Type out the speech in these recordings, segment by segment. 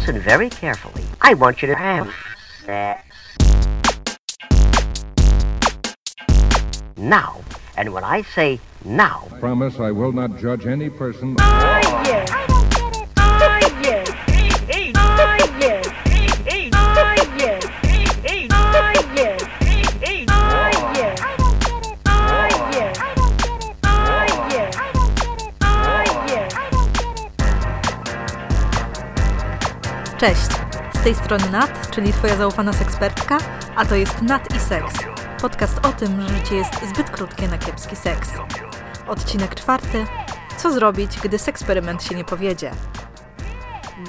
listen very carefully. I want you to have sex. Now. And when I say now, Promise I will not judge any person. Oh, Cześć! Z tej strony Nat, czyli Twoja zaufana sekspertka, a to jest Nat i Seks. Podcast o tym, że życie jest zbyt krótkie na kiepski seks. Odcinek czwarty. Co zrobić, gdy seksperyment się nie powiedzie?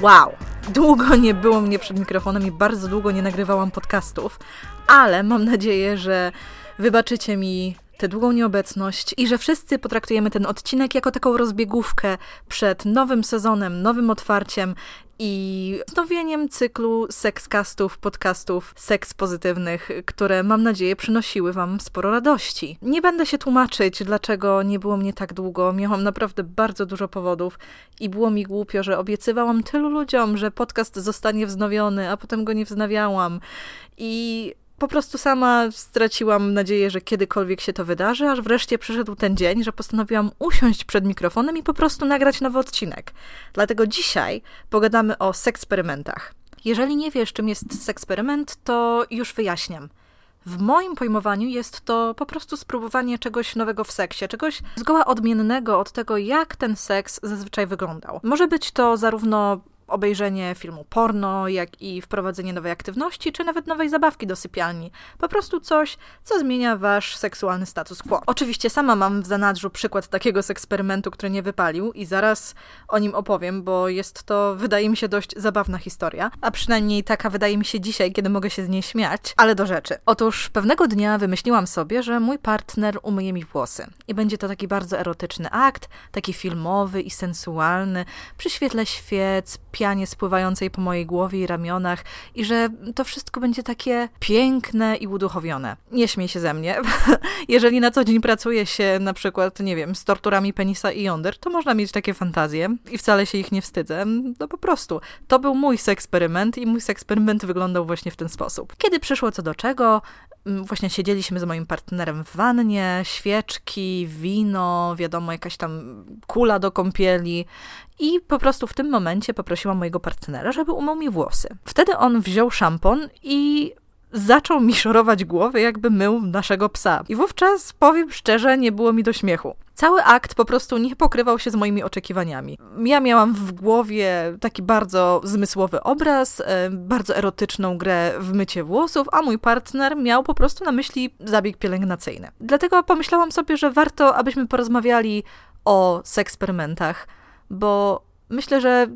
Wow! Długo nie było mnie przed mikrofonem i bardzo długo nie nagrywałam podcastów, ale mam nadzieję, że wybaczycie mi tę długą nieobecność i że wszyscy potraktujemy ten odcinek jako taką rozbiegówkę przed nowym sezonem, nowym otwarciem i wznowieniem cyklu sekscastów, podcastów seks pozytywnych, które mam nadzieję przynosiły Wam sporo radości. Nie będę się tłumaczyć, dlaczego nie było mnie tak długo. Miałam naprawdę bardzo dużo powodów i było mi głupio, że obiecywałam tylu ludziom, że podcast zostanie wznowiony, a potem go nie wznawiałam. I po prostu sama straciłam nadzieję, że kiedykolwiek się to wydarzy, aż wreszcie przyszedł ten dzień, że postanowiłam usiąść przed mikrofonem i po prostu nagrać nowy odcinek. Dlatego dzisiaj pogadamy o seksperymentach. Jeżeli nie wiesz, czym jest seksperyment, to już wyjaśniam. W moim pojmowaniu jest to po prostu spróbowanie czegoś nowego w seksie, czegoś zgoła odmiennego od tego, jak ten seks zazwyczaj wyglądał. Może być to zarówno obejrzenie filmu porno, jak i wprowadzenie nowej aktywności, czy nawet nowej zabawki do sypialni. Po prostu coś, co zmienia wasz seksualny status quo. Oczywiście sama mam w zanadrzu przykład takiego eksperymentu, który nie wypalił i zaraz o nim opowiem, bo jest to, wydaje mi się, dość zabawna historia, a przynajmniej taka wydaje mi się dzisiaj, kiedy mogę się z niej śmiać, ale do rzeczy. Otóż pewnego dnia wymyśliłam sobie, że mój partner umyje mi włosy i będzie to taki bardzo erotyczny akt, taki filmowy i sensualny, przy świetle świec, pianie spływającej po mojej głowie i ramionach i że to wszystko będzie takie piękne i uduchowione. Nie śmiej się ze mnie. Jeżeli na co dzień pracuje się na przykład, nie wiem, z torturami penisa i jąder, to można mieć takie fantazje i wcale się ich nie wstydzę. No po prostu. To był mój seksperyment i mój seksperyment wyglądał właśnie w ten sposób. Kiedy przyszło co do czego, właśnie siedzieliśmy z moim partnerem w wannie, świeczki, wino, wiadomo, jakaś tam kula do kąpieli i po prostu w tym momencie poprosiłam mojego partnera, żeby umył mi włosy. Wtedy on wziął szampon i zaczął mi szorować głowę, jakby mył naszego psa. I wówczas, powiem szczerze, nie było mi do śmiechu. Cały akt po prostu nie pokrywał się z moimi oczekiwaniami. Ja miałam w głowie taki bardzo zmysłowy obraz, e, bardzo erotyczną grę w mycie włosów, a mój partner miał po prostu na myśli zabieg pielęgnacyjny. Dlatego pomyślałam sobie, że warto, abyśmy porozmawiali o seksperymentach, bo myślę, że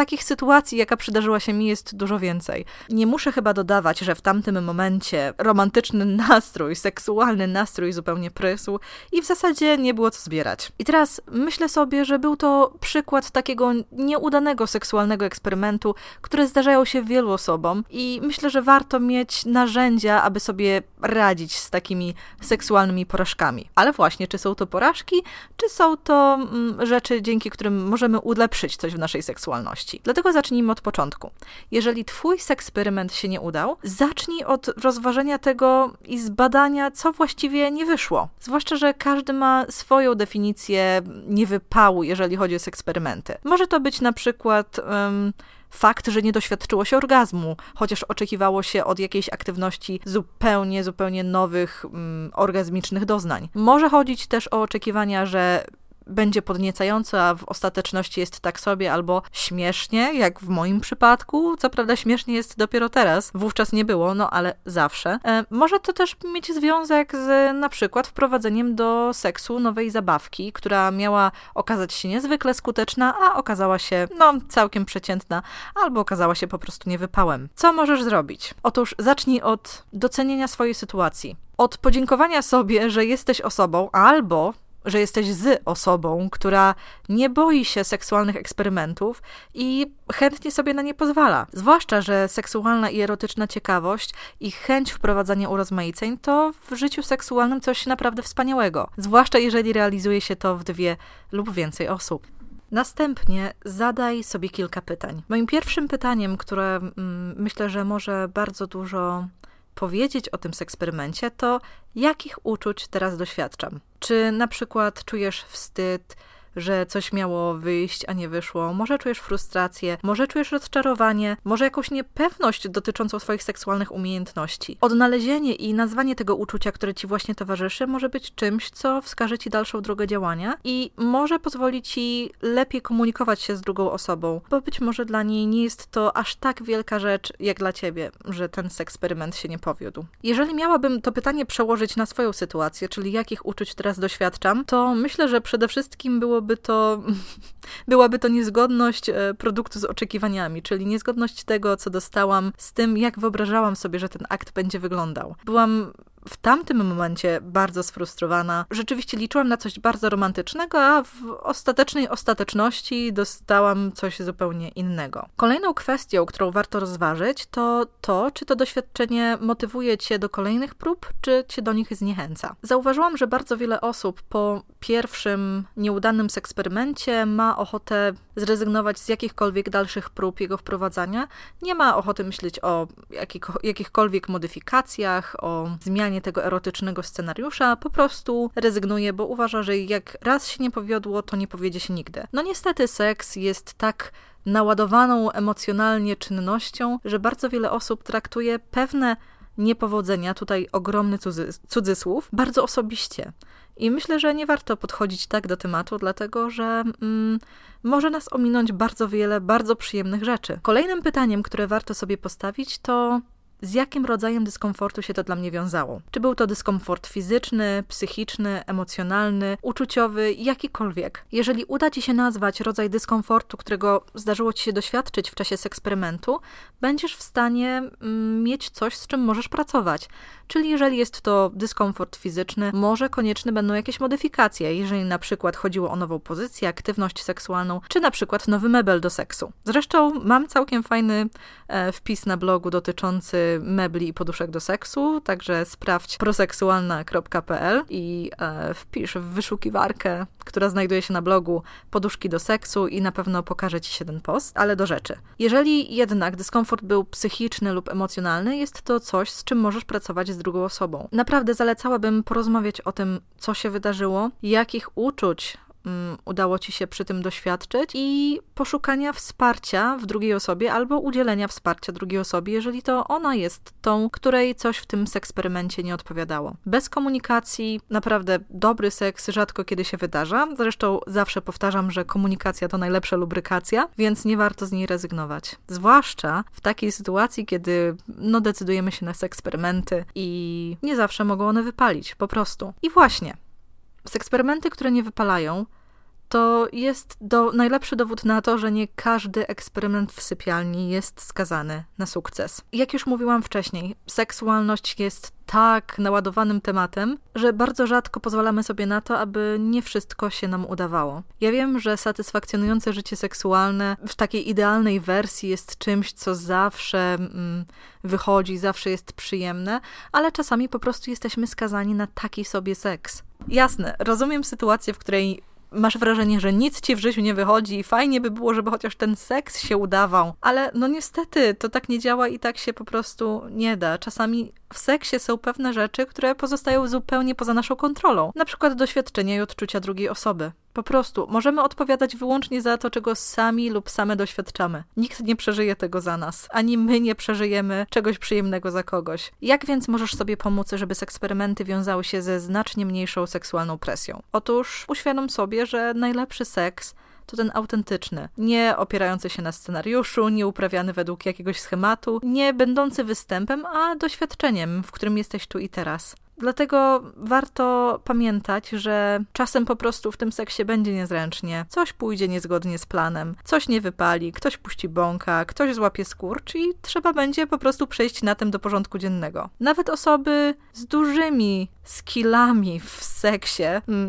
takich sytuacji, jaka przydarzyła się mi, jest dużo więcej. Nie muszę chyba dodawać, że w tamtym momencie romantyczny nastrój, seksualny nastrój zupełnie prysł i w zasadzie nie było co zbierać. I teraz myślę sobie, że był to przykład takiego nieudanego seksualnego eksperymentu, które zdarzają się wielu osobom i myślę, że warto mieć narzędzia, aby sobie radzić z takimi seksualnymi porażkami. Ale właśnie, czy są to porażki, czy są to mm, rzeczy, dzięki którym możemy ulepszyć coś w naszej seksualności. Dlatego zacznijmy od początku. Jeżeli twój seksperyment się nie udał, zacznij od rozważenia tego i zbadania, co właściwie nie wyszło. Zwłaszcza, że każdy ma swoją definicję niewypału, jeżeli chodzi o seksperymenty. Może to być na przykład. Um, fakt, że nie doświadczyło się orgazmu, chociaż oczekiwało się od jakiejś aktywności zupełnie, zupełnie nowych um, orgazmicznych doznań. Może chodzić też o oczekiwania, że będzie podniecająco, a w ostateczności jest tak sobie, albo śmiesznie, jak w moim przypadku. Co prawda śmiesznie jest dopiero teraz, wówczas nie było, no ale zawsze. E, może to też mieć związek z na przykład wprowadzeniem do seksu nowej zabawki, która miała okazać się niezwykle skuteczna, a okazała się, no, całkiem przeciętna, albo okazała się po prostu niewypałem. Co możesz zrobić? Otóż zacznij od docenienia swojej sytuacji. Od podziękowania sobie, że jesteś osobą, albo że jesteś z osobą, która nie boi się seksualnych eksperymentów i chętnie sobie na nie pozwala. Zwłaszcza, że seksualna i erotyczna ciekawość i chęć wprowadzania urozmaiceń to w życiu seksualnym coś naprawdę wspaniałego. Zwłaszcza jeżeli realizuje się to w dwie lub więcej osób. Następnie zadaj sobie kilka pytań. Moim pierwszym pytaniem, które mm, myślę, że może bardzo dużo powiedzieć o tym eksperymencie, to jakich uczuć teraz doświadczam? Czy na przykład czujesz wstyd, że coś miało wyjść, a nie wyszło. Może czujesz frustrację, może czujesz rozczarowanie, może jakąś niepewność dotyczącą swoich seksualnych umiejętności. Odnalezienie i nazwanie tego uczucia, które ci właśnie towarzyszy, może być czymś, co wskaże ci dalszą drogę działania i może pozwolić ci lepiej komunikować się z drugą osobą, bo być może dla niej nie jest to aż tak wielka rzecz, jak dla ciebie, że ten eksperyment się nie powiódł. Jeżeli miałabym to pytanie przełożyć na swoją sytuację, czyli jakich uczuć teraz doświadczam, to myślę, że przede wszystkim było byłoby to, byłaby to niezgodność e, produktu z oczekiwaniami, czyli niezgodność tego, co dostałam, z tym, jak wyobrażałam sobie, że ten akt będzie wyglądał. Byłam w tamtym momencie bardzo sfrustrowana. Rzeczywiście liczyłam na coś bardzo romantycznego, a w ostatecznej ostateczności dostałam coś zupełnie innego. Kolejną kwestią, którą warto rozważyć, to to, czy to doświadczenie motywuje cię do kolejnych prób, czy cię do nich zniechęca. Zauważyłam, że bardzo wiele osób po pierwszym nieudanym eksperymencie ma ochotę zrezygnować z jakichkolwiek dalszych prób jego wprowadzania. Nie ma ochoty myśleć o jakichkolwiek modyfikacjach, o zmianie tego erotycznego scenariusza, po prostu rezygnuje, bo uważa, że jak raz się nie powiodło, to nie powiedzie się nigdy. No niestety seks jest tak naładowaną emocjonalnie czynnością, że bardzo wiele osób traktuje pewne niepowodzenia, tutaj ogromny cudzy, cudzysłów, bardzo osobiście. I myślę, że nie warto podchodzić tak do tematu, dlatego że mm, może nas ominąć bardzo wiele bardzo przyjemnych rzeczy. Kolejnym pytaniem, które warto sobie postawić, to z jakim rodzajem dyskomfortu się to dla mnie wiązało. Czy był to dyskomfort fizyczny, psychiczny, emocjonalny, uczuciowy, jakikolwiek. Jeżeli uda ci się nazwać rodzaj dyskomfortu, którego zdarzyło ci się doświadczyć w czasie eksperymentu, będziesz w stanie mm, mieć coś, z czym możesz pracować. Czyli jeżeli jest to dyskomfort fizyczny, może konieczne będą jakieś modyfikacje, jeżeli na przykład chodziło o nową pozycję, aktywność seksualną, czy na przykład nowy mebel do seksu. Zresztą mam całkiem fajny e, wpis na blogu dotyczący mebli i poduszek do seksu, także sprawdź proseksualna.pl i e, wpisz w wyszukiwarkę, która znajduje się na blogu poduszki do seksu i na pewno pokaże Ci się ten post, ale do rzeczy. Jeżeli jednak dyskomfort był psychiczny lub emocjonalny, jest to coś, z czym możesz pracować z drugą osobą. Naprawdę zalecałabym porozmawiać o tym, co się wydarzyło, jakich uczuć udało ci się przy tym doświadczyć i poszukania wsparcia w drugiej osobie albo udzielenia wsparcia drugiej osobie, jeżeli to ona jest tą, której coś w tym seksperymencie nie odpowiadało. Bez komunikacji naprawdę dobry seks rzadko kiedy się wydarza. Zresztą zawsze powtarzam, że komunikacja to najlepsza lubrykacja, więc nie warto z niej rezygnować. Zwłaszcza w takiej sytuacji, kiedy no decydujemy się na seksperymenty i nie zawsze mogą one wypalić, po prostu. I właśnie, z eksperymenty, które nie wypalają, to jest do, najlepszy dowód na to, że nie każdy eksperyment w sypialni jest skazany na sukces. Jak już mówiłam wcześniej, seksualność jest tak naładowanym tematem, że bardzo rzadko pozwalamy sobie na to, aby nie wszystko się nam udawało. Ja wiem, że satysfakcjonujące życie seksualne w takiej idealnej wersji jest czymś, co zawsze mm, wychodzi, zawsze jest przyjemne, ale czasami po prostu jesteśmy skazani na taki sobie seks. Jasne, rozumiem sytuację, w której masz wrażenie, że nic ci w życiu nie wychodzi i fajnie by było, żeby chociaż ten seks się udawał. Ale no niestety, to tak nie działa i tak się po prostu nie da. Czasami w seksie są pewne rzeczy, które pozostają zupełnie poza naszą kontrolą. Na przykład doświadczenia i odczucia drugiej osoby. Po prostu możemy odpowiadać wyłącznie za to, czego sami lub same doświadczamy. Nikt nie przeżyje tego za nas, ani my nie przeżyjemy czegoś przyjemnego za kogoś. Jak więc możesz sobie pomóc, żeby eksperymenty wiązały się ze znacznie mniejszą seksualną presją? Otóż uświadom sobie, że najlepszy seks to ten autentyczny, nie opierający się na scenariuszu, nie uprawiany według jakiegoś schematu, nie będący występem, a doświadczeniem, w którym jesteś tu i teraz. Dlatego warto pamiętać, że czasem po prostu w tym seksie będzie niezręcznie, coś pójdzie niezgodnie z planem, coś nie wypali, ktoś puści bąka, ktoś złapie skurcz i trzeba będzie po prostu przejść na tym do porządku dziennego. Nawet osoby z dużymi skillami w seksie,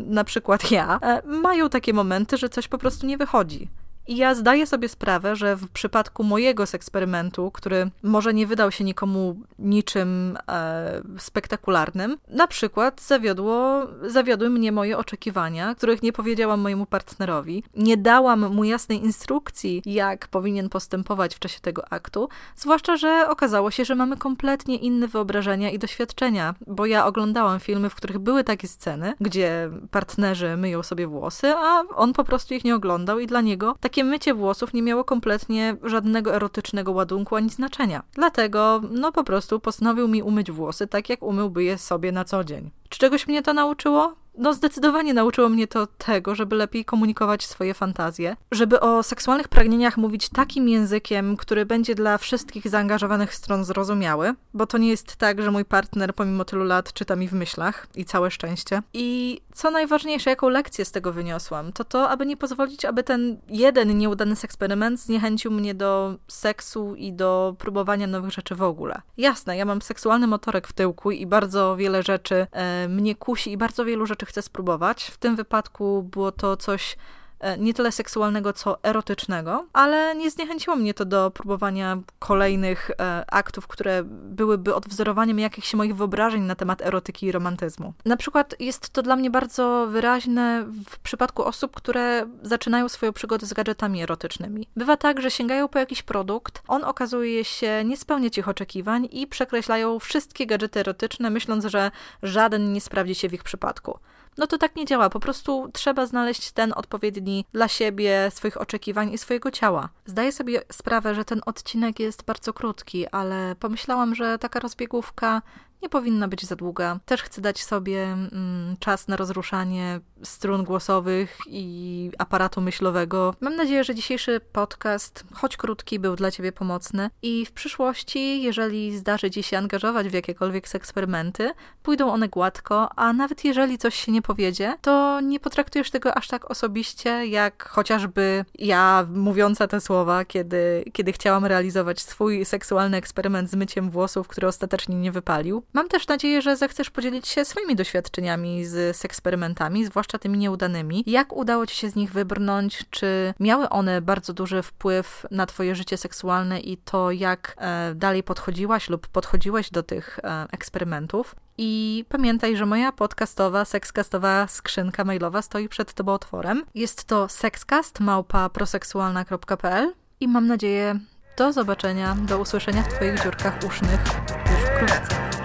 na przykład ja, e, mają takie momenty, że coś po prostu nie wychodzi. I ja zdaję sobie sprawę, że w przypadku mojego eksperymentu, który może nie wydał się nikomu niczym e, spektakularnym, na przykład zawiodło, zawiodły mnie moje oczekiwania, których nie powiedziałam mojemu partnerowi. Nie dałam mu jasnej instrukcji, jak powinien postępować w czasie tego aktu, zwłaszcza, że okazało się, że mamy kompletnie inne wyobrażenia i doświadczenia, bo ja oglądałam filmy, w których były takie sceny, gdzie partnerzy myją sobie włosy, a on po prostu ich nie oglądał i dla niego takie mycie włosów nie miało kompletnie żadnego erotycznego ładunku ani znaczenia. Dlatego, no po prostu postanowił mi umyć włosy tak, jak umyłby je sobie na co dzień. Czy czegoś mnie to nauczyło? No, zdecydowanie nauczyło mnie to tego, żeby lepiej komunikować swoje fantazje, żeby o seksualnych pragnieniach mówić takim językiem, który będzie dla wszystkich zaangażowanych stron zrozumiały, bo to nie jest tak, że mój partner pomimo tylu lat czyta mi w myślach i całe szczęście. I co najważniejsze, jaką lekcję z tego wyniosłam, to to, aby nie pozwolić, aby ten jeden nieudany eksperyment zniechęcił mnie do seksu i do próbowania nowych rzeczy w ogóle. Jasne, ja mam seksualny motorek w tyłku i bardzo wiele rzeczy e, mnie kusi i bardzo wielu rzeczy chcę spróbować. W tym wypadku było to coś nie tyle seksualnego, co erotycznego, ale nie zniechęciło mnie to do próbowania kolejnych e, aktów, które byłyby odwzorowaniem jakichś moich wyobrażeń na temat erotyki i romantyzmu. Na przykład jest to dla mnie bardzo wyraźne w przypadku osób, które zaczynają swoją przygodę z gadżetami erotycznymi. Bywa tak, że sięgają po jakiś produkt, on okazuje się nie spełniać ich oczekiwań i przekreślają wszystkie gadżety erotyczne, myśląc, że żaden nie sprawdzi się w ich przypadku no to tak nie działa. Po prostu trzeba znaleźć ten odpowiedni dla siebie, swoich oczekiwań i swojego ciała. Zdaję sobie sprawę, że ten odcinek jest bardzo krótki, ale pomyślałam, że taka rozbiegówka nie powinna być za długa. Też chcę dać sobie mm, czas na rozruszanie strun głosowych i aparatu myślowego. Mam nadzieję, że dzisiejszy podcast, choć krótki, był dla Ciebie pomocny i w przyszłości, jeżeli zdarzy Ci się angażować w jakiekolwiek eksperymenty, pójdą one gładko, a nawet jeżeli coś się nie powiedzie, to nie potraktujesz tego aż tak osobiście, jak chociażby ja mówiąca te słowa, kiedy, kiedy chciałam realizować swój seksualny eksperyment z myciem włosów, który ostatecznie nie wypalił. Mam też nadzieję, że zechcesz podzielić się swoimi doświadczeniami z eksperymentami, zwłaszcza tymi nieudanymi. Jak udało ci się z nich wybrnąć? Czy miały one bardzo duży wpływ na twoje życie seksualne i to, jak e, dalej podchodziłaś lub podchodziłeś do tych e, eksperymentów? I pamiętaj, że moja podcastowa, sekskastowa skrzynka mailowa stoi przed tobą otworem. Jest to sexcast małpa proseksualna.pl i mam nadzieję do zobaczenia, do usłyszenia w twoich dziurkach usznych już wkrótce.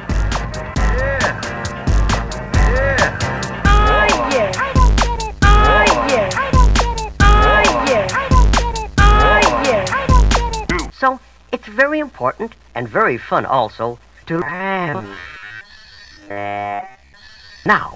It's very important and very fun also to that. Now,